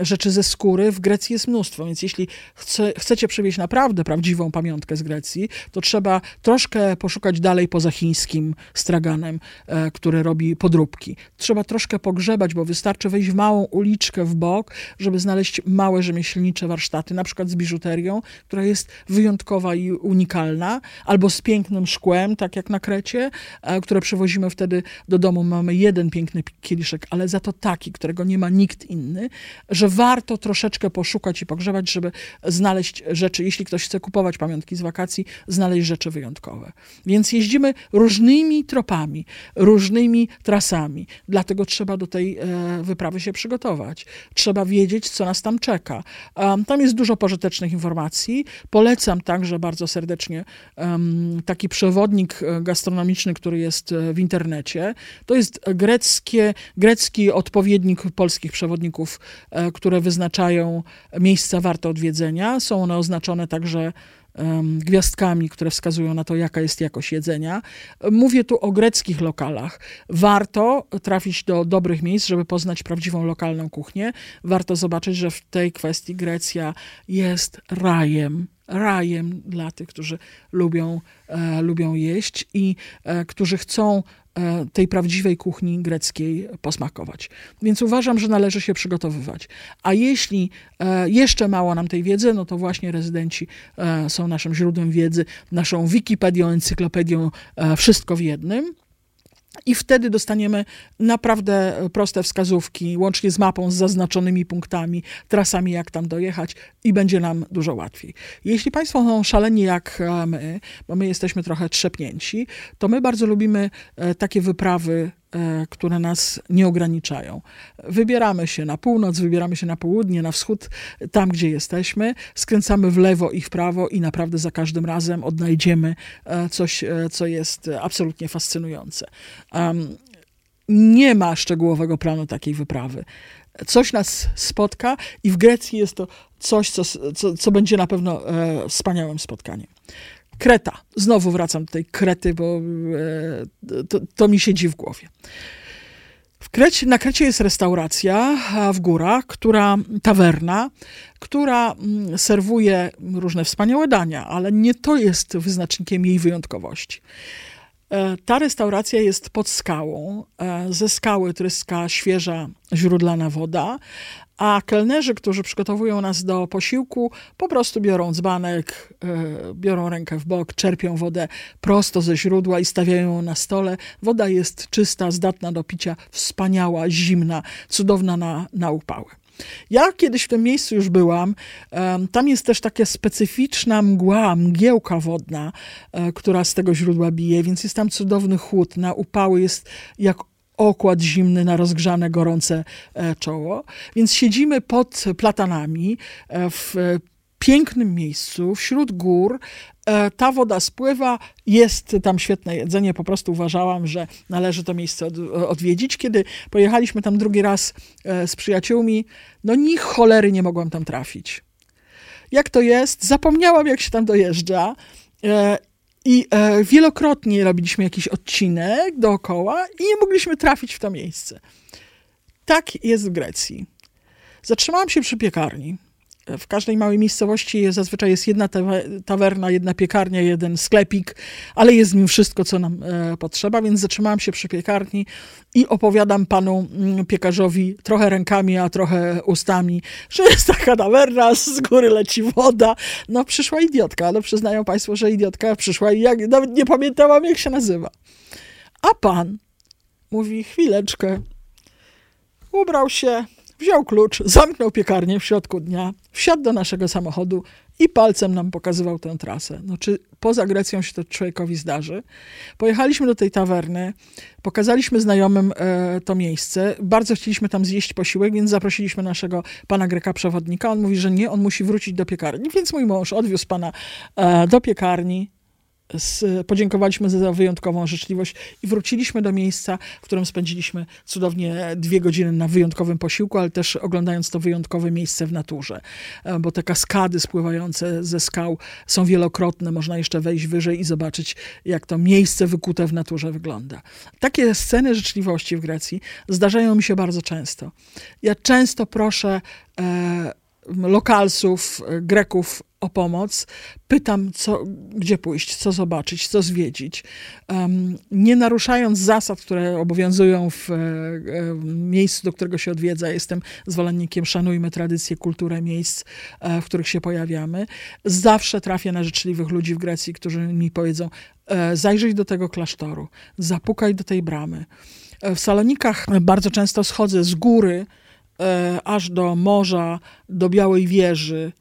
rzeczy ze skóry. W Grecji jest mnóstwo, więc jeśli chce, chcecie przywieźć naprawdę prawdziwą pamiątkę z Grecji, to trzeba troszkę poszukać dalej poza chińskim straganem, e, który robi podróbki. Trzeba troszkę pogrzebać, bo wystarczy wejść w małą uliczkę w bok, żeby znaleźć małe rzemieślnicze warsztaty, na przykład z biżuterią, która jest wyjątkowa i unikalna albo z pięknym szkłem, tak jak na Krecie, e, które przywozimy wtedy do domu. Mamy jeden piękny kieliszek, ale za to taki, którego nie ma nikt inny, że warto troszeczkę poszukać i pogrzebać, żeby znaleźć rzeczy, jeśli ktoś chce kupować pamiątki z wakacji, znaleźć rzeczy wyjątkowe. Więc jeździmy różnymi tropami, różnymi trasami, dlatego trzeba do tej e, wyprawy się przygotować. Trzeba wiedzieć, co nas tam czeka. Tam jest dużo pożytecznych informacji. Polecam także bardzo serdecznie właśnie taki przewodnik gastronomiczny, który jest w internecie. To jest greckie, grecki odpowiednik polskich przewodników, które wyznaczają miejsca warte odwiedzenia. Są one oznaczone także gwiazdkami, które wskazują na to, jaka jest jakość jedzenia. Mówię tu o greckich lokalach. Warto trafić do dobrych miejsc, żeby poznać prawdziwą lokalną kuchnię. Warto zobaczyć, że w tej kwestii Grecja jest rajem rajem dla tych, którzy lubią, e, lubią jeść i e, którzy chcą tej prawdziwej kuchni greckiej posmakować. Więc uważam, że należy się przygotowywać. A jeśli e, jeszcze mało nam tej wiedzy, no to właśnie rezydenci e, są naszym źródłem wiedzy, naszą Wikipedią, encyklopedią, wszystko w jednym. I wtedy dostaniemy naprawdę proste wskazówki, łącznie z mapą z zaznaczonymi punktami, trasami, jak tam dojechać, i będzie nam dużo łatwiej. Jeśli Państwo są szaleni jak my, bo my jesteśmy trochę trzepnięci, to my bardzo lubimy e, takie wyprawy E, które nas nie ograniczają. Wybieramy się na północ, wybieramy się na południe, na wschód, tam gdzie jesteśmy, skręcamy w lewo i w prawo i naprawdę za każdym razem odnajdziemy e, coś, e, co jest absolutnie fascynujące. Nie ma szczegółowego planu takiej wyprawy. Coś nas spotka i w Grecji jest to coś, co, co, co będzie na pewno wspaniałym spotkaniem. Kreta. Znowu wracam do tej Krety, bo e, to, to mi siedzi w głowie. W Krecie, na Krecie jest restauracja w górach, która, tawerna, która mm, serwuje różne wspaniałe dania, ale nie to jest wyznacznikiem jej wyjątkowości. E, ta restauracja jest pod skałą. E, ze skały tryska świeża źródlana woda, a kelnerzy, którzy przygotowują nas do posiłku, po prostu biorą dzbanek, e, biorą rękę w bok, czerpią wodę prosto ze źródła i stawiają ją na stole. Woda jest czysta, zdatna do picia, wspaniała, zimna, cudowna na, na upały. Ja kiedyś w tym miejscu już byłam. Tam jest też taka specyficzna mgła, mgiełka wodna, e, która z tego źródła bije, więc jest tam cudowny chłód. Na upały jest jak okład zimny na rozgrzane, gorące e, czoło. Więc siedzimy pod platanami e, w pięknym miejscu, wśród gór. E, ta woda spływa, jest tam świetne jedzenie. Po prostu uważałam, że należy to miejsce od, odwiedzić. Kiedy pojechaliśmy tam drugi raz z przyjaciółmi, no ni cholery nie mogłam tam trafić. Jak to jest? Zapomniałam, jak się tam dojeżdża. I e, wielokrotnie robiliśmy jakiś odcinek dookoła i nie mogliśmy trafić w to miejsce. Tak jest w Grecji. Zatrzymałam się przy piekarni. W każdej małej miejscowości zazwyczaj jest jedna tawerna, jedna piekarnia, jeden sklepik, ale jest w nim wszystko, co nam e, potrzeba, więc zatrzymałam się przy piekarni i opowiadam panu mm, piekarzowi trochę rękami, a trochę ustami, że jest taka tawerna, z góry leci woda. No przyszła idiotka, ale przyznają państwo, że idiotka przyszła i jak, nawet nie pamiętałam, jak się nazywa. A pan mówi, chwileczkę, ubrał się, Wziął klucz, zamknął piekarnię w środku dnia, wsiadł do naszego samochodu i palcem nam pokazywał tę trasę. No, czy poza Grecją się to człowiekowi zdarzy? Pojechaliśmy do tej tawerny, pokazaliśmy znajomym e, to miejsce. Bardzo chcieliśmy tam zjeść posiłek, więc zaprosiliśmy naszego pana Greka przewodnika. On mówi, że nie, on musi wrócić do piekarni. Więc mój mąż odwiózł pana e, do piekarni, z, podziękowaliśmy za wyjątkową życzliwość i wróciliśmy do miejsca, w którym spędziliśmy cudownie dwie godziny na wyjątkowym posiłku, ale też oglądając to wyjątkowe miejsce w naturze, e, bo te kaskady spływające ze skał są wielokrotne, można jeszcze wejść wyżej i zobaczyć, jak to miejsce wykute w naturze wygląda. Takie sceny życzliwości w Grecji zdarzają mi się bardzo często. Ja często proszę e, lokalsów, e, Greków o pomoc, pytam, co, gdzie pójść, co zobaczyć, co zwiedzić. Um, nie naruszając zasad, które obowiązują w e, e, miejscu, do którego się odwiedza. Jestem zwolennikiem, szanujmy tradycję, kulturę miejsc, e, w których się pojawiamy. Zawsze trafię na życzliwych ludzi w Grecji, którzy mi powiedzą, e, zajrzyj do tego klasztoru, zapukaj do tej bramy. W Salonikach bardzo często schodzę z góry, aż do morza, do Białej Wieży.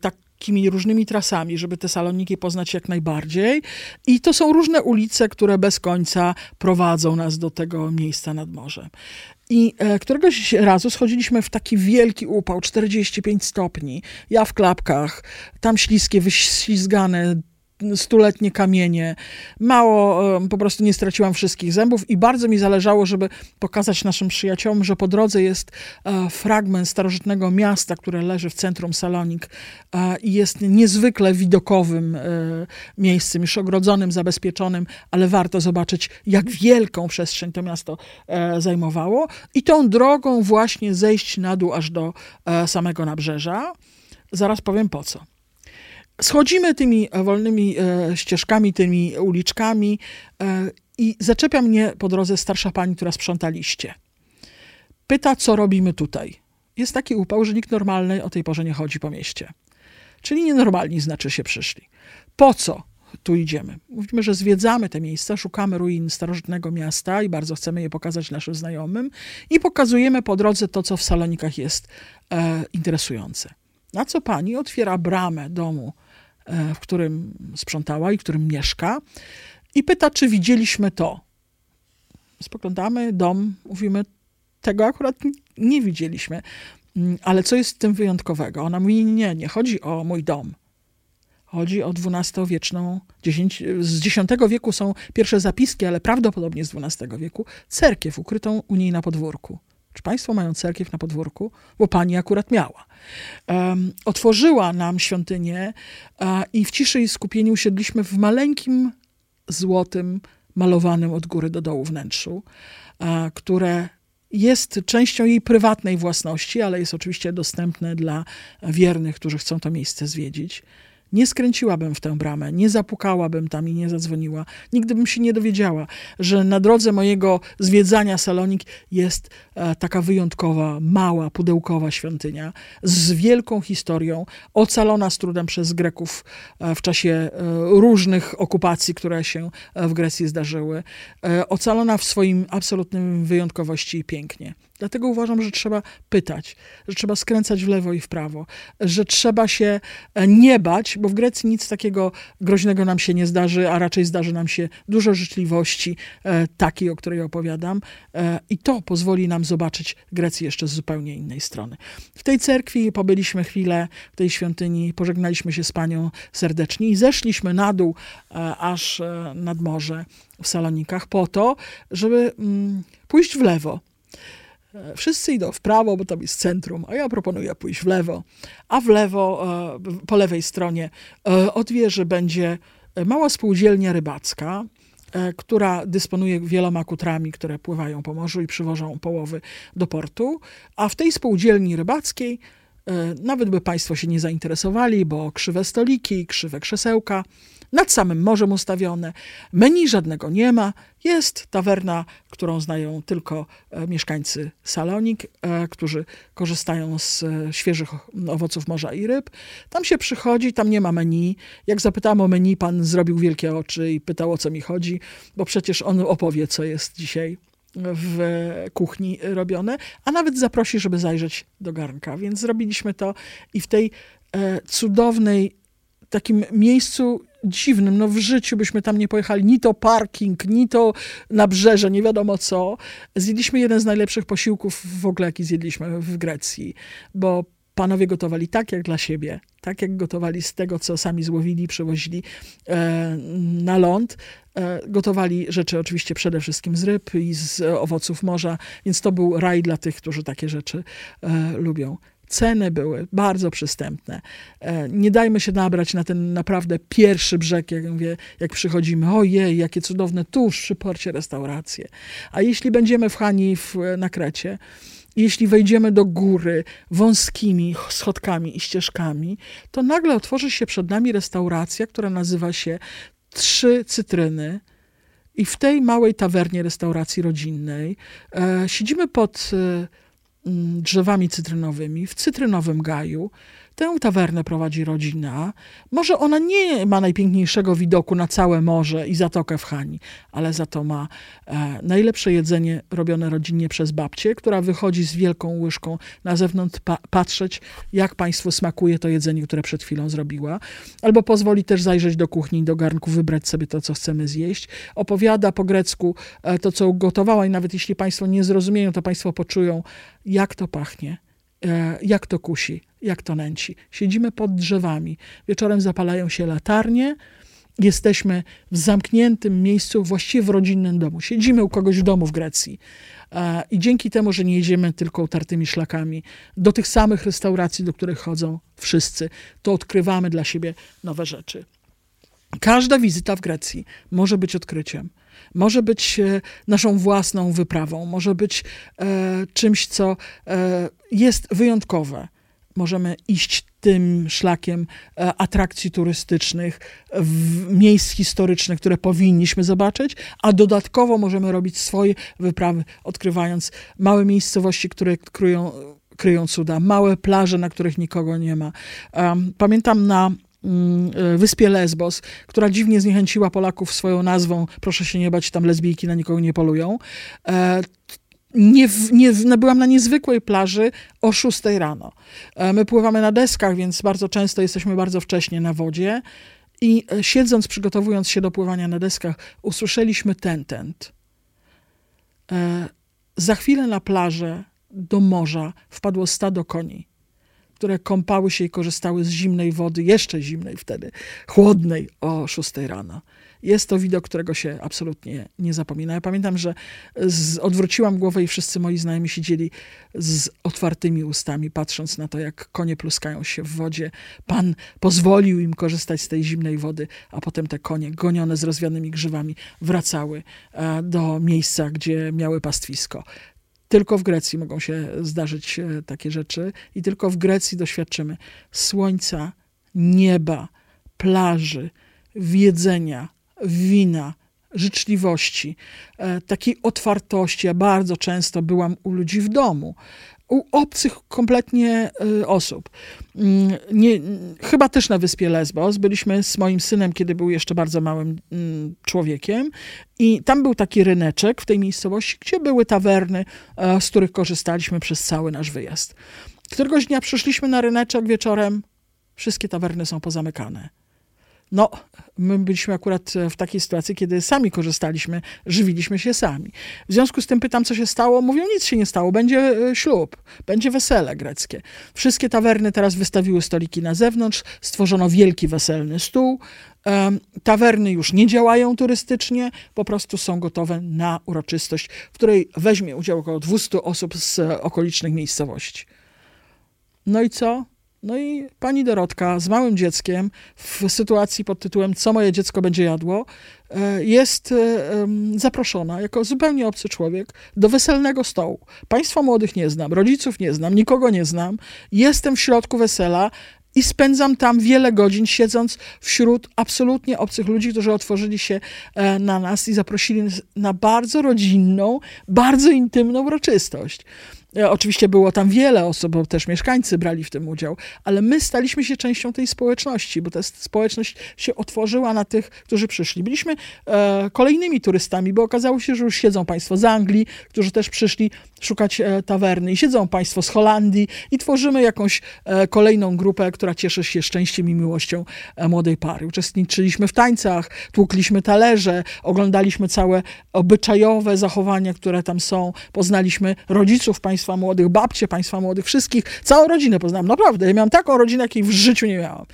Tak takimi różnymi trasami, żeby te saloniki poznać jak najbardziej. I to są różne ulice, które bez końca prowadzą nas do tego miejsca nad morzem. I e, któregoś razu schodziliśmy w taki wielki upał, 45 stopni. Ja w klapkach, tam śliskie, wyślizgane, stuletnie kamienie. Mało, po prostu nie straciłam wszystkich zębów i bardzo mi zależało, żeby pokazać naszym przyjaciołom, że po drodze jest e, fragment starożytnego miasta, które leży w centrum Salonik e, i jest niezwykle widokowym e, miejscem, już ogrodzonym, zabezpieczonym, ale warto zobaczyć, jak wielką przestrzeń to miasto zajmowało. I tą drogą właśnie zejść na dół aż do samego nabrzeża. Zaraz powiem po co. Schodzimy tymi wolnymi e, ścieżkami, tymi uliczkami e, i zaczepia mnie po drodze starsza pani, która sprząta liście. Pyta, co robimy tutaj. Jest taki upał, że nikt normalny o tej porze nie chodzi po mieście. Czyli nienormalni znaczy się przyszli. Po co tu idziemy? Mówimy, że zwiedzamy te miejsca, szukamy ruin starożytnego miasta i bardzo chcemy je pokazać naszym znajomym i pokazujemy po drodze to, co w Salonikach jest e, interesujące. Na co pani otwiera bramę domu, e, w którym sprzątała i w którym mieszka i pyta, czy widzieliśmy to. Spoglądamy dom, mówimy, tego akurat nie widzieliśmy. Mm, ale co jest w tym wyjątkowego? Ona mówi, nie, nie chodzi o mój dom. Chodzi o XII-wieczną, z X wieku są pierwsze zapiski, ale prawdopodobnie z XII wieku, cerkiew ukrytą u niej na podwórku. Czy Państwo mają cerkiew na podwórku? Bo Pani akurat miała. Um, otworzyła nam świątynię uh, i w ciszy i skupieniu usiedliśmy w maleńkim, złotym, malowanym od góry do dołu wnętrzu, uh, które jest częścią jej prywatnej własności, ale jest oczywiście dostępne dla wiernych, którzy chcą to miejsce zwiedzić. Nie skręciłabym w tę bramę, nie zapukałabym tam i nie zadzwoniła. Nigdy bym się nie dowiedziała, że na drodze mojego zwiedzania Salonik jest e, taka wyjątkowa, mała, pudełkowa świątynia z wielką historią, ocalona z trudem przez Greków e, w czasie e, różnych okupacji, które się w Grecji zdarzyły. Ocalona w swoim absolutnym wyjątkowości i pięknie. Dlatego uważam, że trzeba pytać, że trzeba skręcać w lewo i w prawo, że trzeba się e, nie bać, bo w Grecji nic takiego groźnego nam się nie zdarzy, a raczej zdarzy nam się dużo życzliwości, e, takiej, o której opowiadam. E, I to pozwoli nam zobaczyć Grecję jeszcze z zupełnie innej strony. W tej cerkwi pobyliśmy chwilę, w tej świątyni, pożegnaliśmy się z panią serdecznie i zeszliśmy na dół, aż nad morze w Salonikach, po to, żeby mm, pójść w lewo wszyscy idą w prawo, bo tam jest centrum, a ja proponuję pójść w lewo. A w lewo, e, po lewej stronie e, od wieży będzie mała spółdzielnia rybacka, która dysponuje wieloma kutrami, które pływają po morzu i przywożą połowy do portu. A w tej spółdzielni rybackiej, nawet by Państwo się nie zainteresowali, bo krzywe stoliki, krzywe krzesełka, nad samym morzem ustawione. Menu żadnego nie ma. Jest tawerna, którą znają tylko e, mieszkańcy Salonik, e, którzy korzystają z e, świeżych owoców morza i ryb. Tam się przychodzi, tam nie ma menu. Jak zapytałem o menu, pan zrobił wielkie oczy i pytał o co mi chodzi, bo przecież on opowie, co jest dzisiaj w kuchni robione, a nawet zaprosi, żeby zajrzeć do garnka. Więc zrobiliśmy to i w tej cudownej, takim miejscu dziwnym. No w życiu byśmy tam nie pojechali. Ni to parking, ni to nabrzeże, nie wiadomo co. Zjedliśmy jeden z najlepszych posiłków w ogóle, jaki zjedliśmy w Grecji, bo panowie gotowali tak jak dla siebie, tak jak gotowali z tego, co sami złowili, przywozili e, na ląd. E, gotowali rzeczy oczywiście przede wszystkim z ryb i z owoców morza, więc to był raj dla tych, którzy takie rzeczy e, lubią. Ceny były bardzo przystępne. E, nie dajmy się nabrać na ten naprawdę pierwszy brzeg, jak mówię, jak przychodzimy. Ojej, jakie cudowne tuż przy porcie restauracje. A jeśli będziemy w Hani w, na Krecie, jeśli wejdziemy do góry wąskimi schodkami i ścieżkami, to nagle otworzy się przed nami restauracja, która nazywa się Trzy Cytryny. I w tej małej tawernie restauracji rodzinnej e, siedzimy pod e, drzewami cytrynowymi w cytrynowym gaju Tę tawernę prowadzi rodzina. Może ona nie ma najpiękniejszego widoku na całe morze i zatokę w Hani, ale za to ma e, najlepsze jedzenie robione rodzinnie przez babcię, która wychodzi z wielką łyżką na zewnątrz pa patrzeć, jak państwu smakuje to jedzenie, które przed chwilą zrobiła. Albo pozwoli też zajrzeć do kuchni, do garnku, wybrać sobie to, co chcemy zjeść. Opowiada po grecku e, to, co ugotowała i nawet jeśli państwo nie zrozumieją, to państwo poczują, jak to pachnie jak to kusi, jak to nęci. Siedzimy pod drzewami. Wieczorem zapalają się latarnie jesteśmy w zamkniętym miejscu, właściwie w rodzinnym domu. Siedzimy u kogoś w domu w Grecji. I dzięki temu, że nie jedziemy tylko utartymi szlakami do tych samych restauracji, do których chodzą wszyscy, to odkrywamy dla siebie nowe rzeczy. Każda wizyta w Grecji może być odkryciem. Może być e, naszą własną wyprawą, może być e, czymś, co e, jest wyjątkowe. Możemy iść tym szlakiem atrakcji turystycznych, miejsc historycznych, które powinniśmy zobaczyć, a dodatkowo możemy robić swoje wyprawy, odkrywając małe miejscowości, które kryją, kryją cuda, małe plaże, na których nikogo nie ma. Pamiętam na wyspie Lesbos, która dziwnie zniechęciła Polaków swoją nazwą, proszę się nie bać, tam lesbijki na nikogo nie polują. E, nie, nie, byłam na niezwykłej plaży o 6 rano. E, my pływamy na deskach, więc bardzo często jesteśmy bardzo wcześnie na wodzie. I e, siedząc, przygotowując się do pływania na deskach, usłyszeliśmy ten. E, za chwilę na plażę do morza wpadło stado koni, które kąpały się i korzystały z zimnej wody, jeszcze zimnej wtedy, chłodnej o 6 rano jest to widok, którego się absolutnie nie zapomina. Ja pamiętam, że z, odwróciłam głowę i wszyscy moi znajomi siedzieli z otwartymi ustami, patrząc na to, jak konie pluskają się w wodzie. Pan pozwolił im korzystać z tej zimnej wody, a potem te konie, gonione z rozwianymi grzywami, wracały e, do miejsca, gdzie miały pastwisko. Tylko w Grecji mogą się zdarzyć e, takie rzeczy i tylko w Grecji doświadczymy słońca, nieba, plaży, jedzenia, wina, życzliwości, e, takiej otwartości. Ja bardzo często byłam u ludzi w domu, u obcych kompletnie e, osób. Mm, nie, chyba też na wyspie Lesbos. Byliśmy z moim synem, kiedy był jeszcze bardzo małym mm, człowiekiem i tam był taki ryneczek w tej miejscowości, gdzie były tawerny, e, z których korzystaliśmy przez cały nasz wyjazd. Któregoś dnia przyszliśmy na ryneczek wieczorem, wszystkie tawerny są pozamykane. No, my byliśmy akurat w takiej sytuacji, kiedy sami korzystaliśmy, żywiliśmy się sami. W związku z tym pytam, co się stało. Mówią, nic się nie stało, będzie e, ślub, będzie wesele greckie. Wszystkie tawerny teraz wystawiły stoliki na zewnątrz, stworzono wielki weselny stół. Tawerny już nie działają turystycznie, po prostu są gotowe na uroczystość, w której weźmie udział około 200 osób z okolicznych miejscowości. No i co? No i pani Dorotka z małym dzieckiem w sytuacji pod tytułem Co moje dziecko będzie jadło, e, jest e, zaproszona jako zupełnie obcy człowiek do weselnego stołu. Państwa młodych nie znam, rodziców nie znam, nikogo nie znam. Jestem w środku wesela i spędzam tam wiele godzin, siedząc wśród absolutnie obcych ludzi, którzy otworzyli się e, na nas i zaprosili na bardzo rodzinną, bardzo intymną uroczystość. E, oczywiście było tam wiele osób, bo też mieszkańcy brali w tym udział, ale my staliśmy się częścią tej społeczności, bo ta społeczność się otworzyła na tych, którzy przyszli. Byliśmy e, kolejnymi turystami, bo okazało się, że już siedzą państwo z Anglii, którzy też przyszli szukać e, tawerny i siedzą państwo z Holandii i tworzymy jakąś e, kolejną grupę, która cieszy się szczęściem i miłością e, młodej pary. Uczestniczyliśmy w tańcach, tłukliśmy talerze, oglądaliśmy całe obyczajowe zachowania, które tam są, poznaliśmy rodziców państwa państwa młodych, babcie państwa młodych, wszystkich, całą rodzinę poznałam. Naprawdę, ja miałam taką rodzinę, jakiej w życiu nie miałam.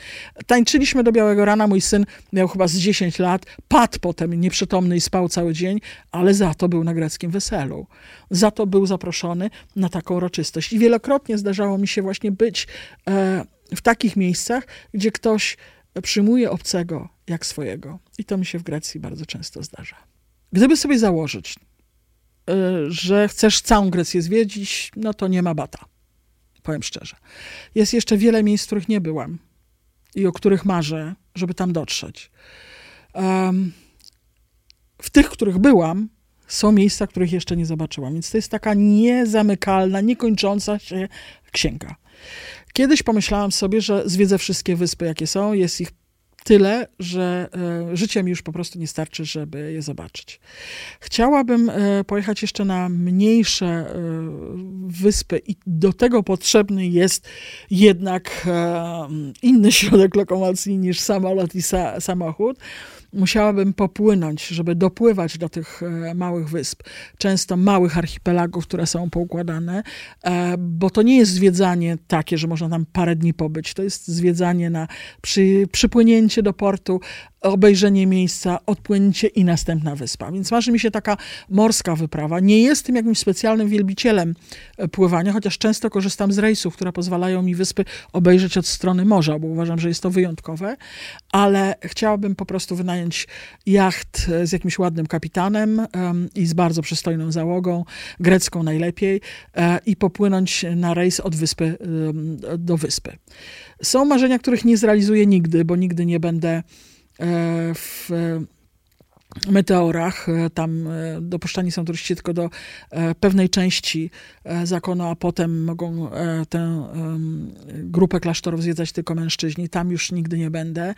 Tańczyliśmy do białego rana, mój syn miał chyba z 10 lat, padł potem nieprzytomny i spał cały dzień, ale za to był na greckim weselu. Za to był zaproszony na taką uroczystość. I wielokrotnie zdarzało mi się właśnie być e, w takich miejscach, gdzie ktoś przyjmuje obcego jak swojego. I to mi się w Grecji bardzo często zdarza. Gdyby sobie założyć, że chcesz całą Grecję zwiedzić, no to nie ma bata. Powiem szczerze. Jest jeszcze wiele miejsc, w których nie byłam i o których marzę, żeby tam dotrzeć. Um, w tych, których byłam, są miejsca, których jeszcze nie zobaczyłam. Więc to jest taka niezamykalna, niekończąca się księga. Kiedyś pomyślałam sobie, że zwiedzę wszystkie wyspy, jakie są. Jest ich tyle, że e, życie mi już po prostu nie starczy, żeby je zobaczyć. Chciałabym e, pojechać jeszcze na mniejsze e, wyspy i do tego potrzebny jest jednak inny środek lokomocji niż samolot i samochód. Musiałabym popłynąć, żeby dopływać do tych e, małych wysp, często małych archipelagów, które są poukładane, e, bo to nie jest zwiedzanie takie, że można tam parę dni pobyć. To jest zwiedzanie na przy, przypłynięcie do portu, obejrzenie miejsca, odpłynięcie i następna wyspa. Więc marzy mi się taka morska wyprawa. Nie jestem jakimś specjalnym wielbicielem e, pływania, chociaż często korzystam z rejsów, które pozwalają mi wyspy obejrzeć od strony morza, bo uważam, że jest to wyjątkowe, ale chciałabym po prostu wynająć jacht e, z jakimś ładnym kapitanem i z bardzo przystojną załogą, grecką najlepiej, e, i popłynąć na rejs od wyspy do wyspy. Są marzenia, których nie zrealizuję nigdy, bo nigdy nie będę E, w meteorach. E, tam e, dopuszczani są turyści tylko do pewnej części zakonu, a potem mogą tę grupę klasztorów zwiedzać tylko mężczyźni. Tam już nigdy nie będę.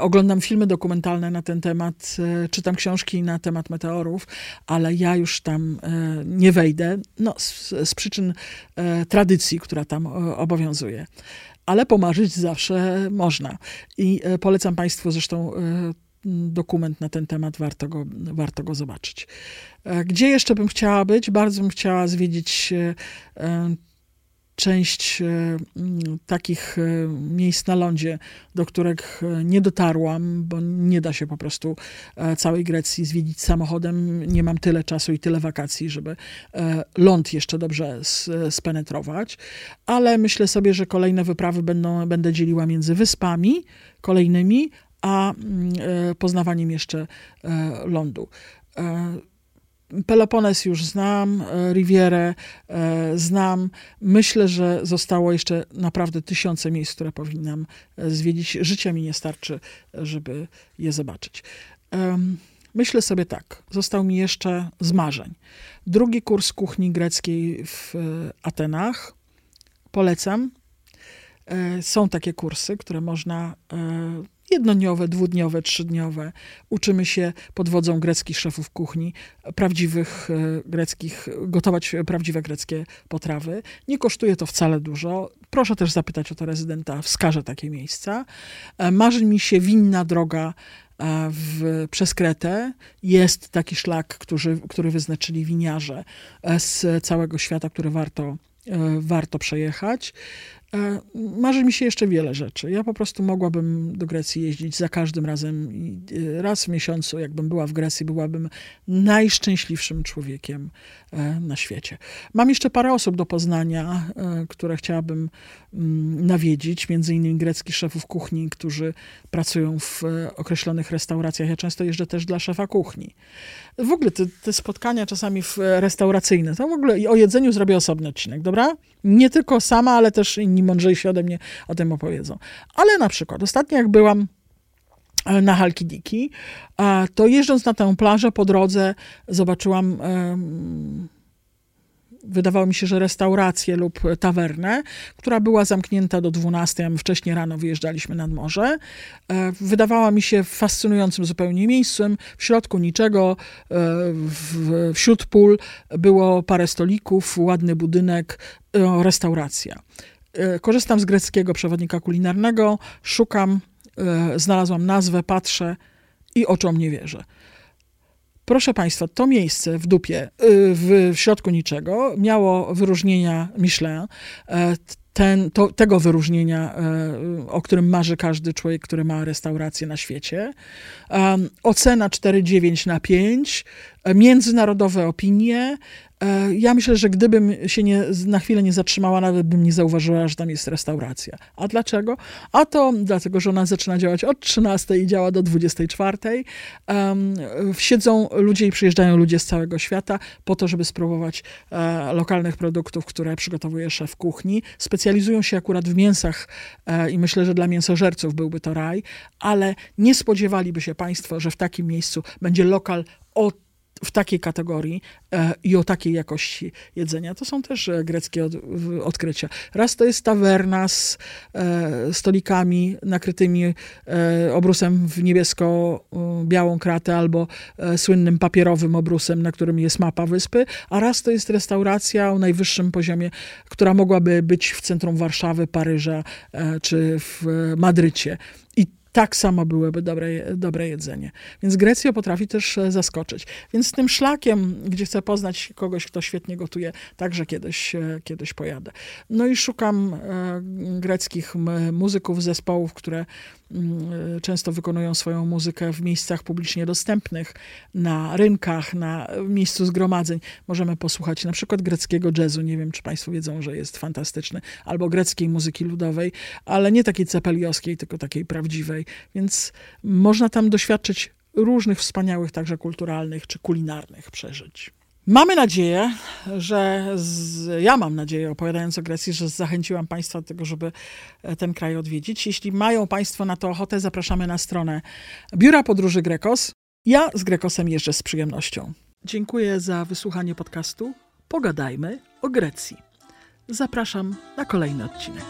Oglądam filmy dokumentalne na ten temat, czytam książki na temat meteorów, ale ja już tam nie wejdę. No, z, z przyczyn tradycji, która tam obowiązuje ale pomarzyć zawsze można. I e, polecam Państwu zresztą e, dokument na ten temat, warto go, warto go zobaczyć. E, gdzie jeszcze bym chciała być? Bardzo bym chciała zwiedzić część e, takich e, miejsc na lądzie, do których e, nie dotarłam, bo nie da się po prostu całej Grecji zwiedzić samochodem. Nie mam tyle czasu i tyle wakacji, żeby ląd jeszcze dobrze spenetrować, ale myślę sobie, że kolejne wyprawy będą, będę dzieliła między wyspami kolejnymi, a poznawaniem jeszcze lądu. Pelopones już znam, e, Rivierę e, znam. Myślę, że zostało jeszcze naprawdę tysiące miejsc, które powinnam e, zwiedzić. Życia mi nie starczy, żeby je zobaczyć. Myślę sobie tak, został mi jeszcze z marzeń. Drugi kurs kuchni greckiej w Atenach. Polecam. Są takie kursy, które można jednodniowe, dwudniowe, trzydniowe. Uczymy się pod wodzą greckich szefów kuchni, prawdziwych e, greckich, gotować prawdziwe greckie potrawy. Nie kosztuje to wcale dużo. Proszę też zapytać o to rezydenta, wskaże takie miejsca. E, marzy mi się winna droga e, w, przez Kretę. Jest taki szlak, który, który wyznaczyli winiarze z całego świata, który warto warto przejechać. E, marzy mi się jeszcze wiele rzeczy. Ja po prostu mogłabym do Grecji jeździć za każdym razem. E, raz w miesiącu, jakbym była w Grecji, byłabym najszczęśliwszym człowiekiem e, na świecie. Mam jeszcze parę osób do poznania, które chciałabym nawiedzić, między innymi greckich szefów kuchni, którzy pracują w określonych restauracjach. Ja często jeżdżę też dla szefa kuchni. W ogóle te, te spotkania czasami w restauracyjne, to w ogóle i o jedzeniu zrobię osobny odcinek, dobra? Nie tylko sama, ale też inni mądrzejsi ode mnie o tym opowiedzą. Ale na przykład ostatnio jak byłam e, na Halkidiki, to jeżdżąc na tę plażę po drodze zobaczyłam wydawało mi się, że restaurację lub tawernę, która była zamknięta do 12, a wcześniej rano wyjeżdżaliśmy nad morze. E, wydawała mi się fascynującym zupełnie miejscem. W środku niczego, e, w, wśród pól było parę stolików, ładny budynek, e, restauracja. Korzystam z greckiego przewodnika kulinarnego, szukam, znalazłam nazwę, patrzę i oczom nie wierzę. Proszę Państwa, to miejsce w dupie, y, w, środku niczego, miało wyróżnienia Michelin. E, ten, to, tego wyróżnienia, e, o którym marzy każdy człowiek, który ma restaurację na świecie. Ocena 4,9 na 5, e, międzynarodowe opinie, ja myślę, że gdybym się nie, na chwilę nie zatrzymała, nawet bym nie zauważyła, że tam jest restauracja. A dlaczego? A to dlatego, że ona zaczyna działać od 13 i działa do 24. Um, siedzą ludzie i przyjeżdżają ludzie z całego świata po to, żeby spróbować e, lokalnych produktów, które przygotowuje szef kuchni. Specjalizują się akurat w mięsach e, i myślę, że dla mięsożerców byłby to raj, ale nie spodziewaliby się Państwo, że w takim miejscu będzie lokal o w takiej kategorii e, i o takiej jakości jedzenia. To są też e, greckie od, odkrycia. Raz to jest tawerna z e, stolikami nakrytymi obrusem w niebiesko-białą kratę albo słynnym papierowym obrusem, na którym jest mapa wyspy, a raz to jest restauracja o najwyższym poziomie, która mogłaby być w centrum Warszawy, Paryża czy w Madrycie. I tak samo byłoby dobre, dobre jedzenie. Więc Grecja potrafi też e, zaskoczyć. Więc tym szlakiem, gdzie chcę poznać kogoś, kto świetnie gotuje, także kiedyś, e, kiedyś pojadę. No i szukam e, greckich muzyków, zespołów, które często wykonują swoją muzykę w miejscach publicznie dostępnych, na rynkach, na miejscu zgromadzeń. Możemy posłuchać na przykład greckiego jazzu. Nie wiem, czy Państwo wiedzą, że jest fantastyczny. Albo greckiej muzyki ludowej, ale nie takiej cepeliowskiej, tylko takiej prawdziwej. Więc można tam doświadczyć różnych wspaniałych, także kulturalnych czy kulinarnych przeżyć. Mamy nadzieję, że z, ja mam nadzieję, opowiadając o Grecji, że zachęciłam Państwa do tego, żeby e, ten kraj odwiedzić. Jeśli mają Państwo na to ochotę, zapraszamy na stronę Biura Podróży Grekos. Ja z Grekosem jeżdżę z przyjemnością. Dziękuję za wysłuchanie podcastu. Pogadajmy o Grecji. Zapraszam na kolejny odcinek.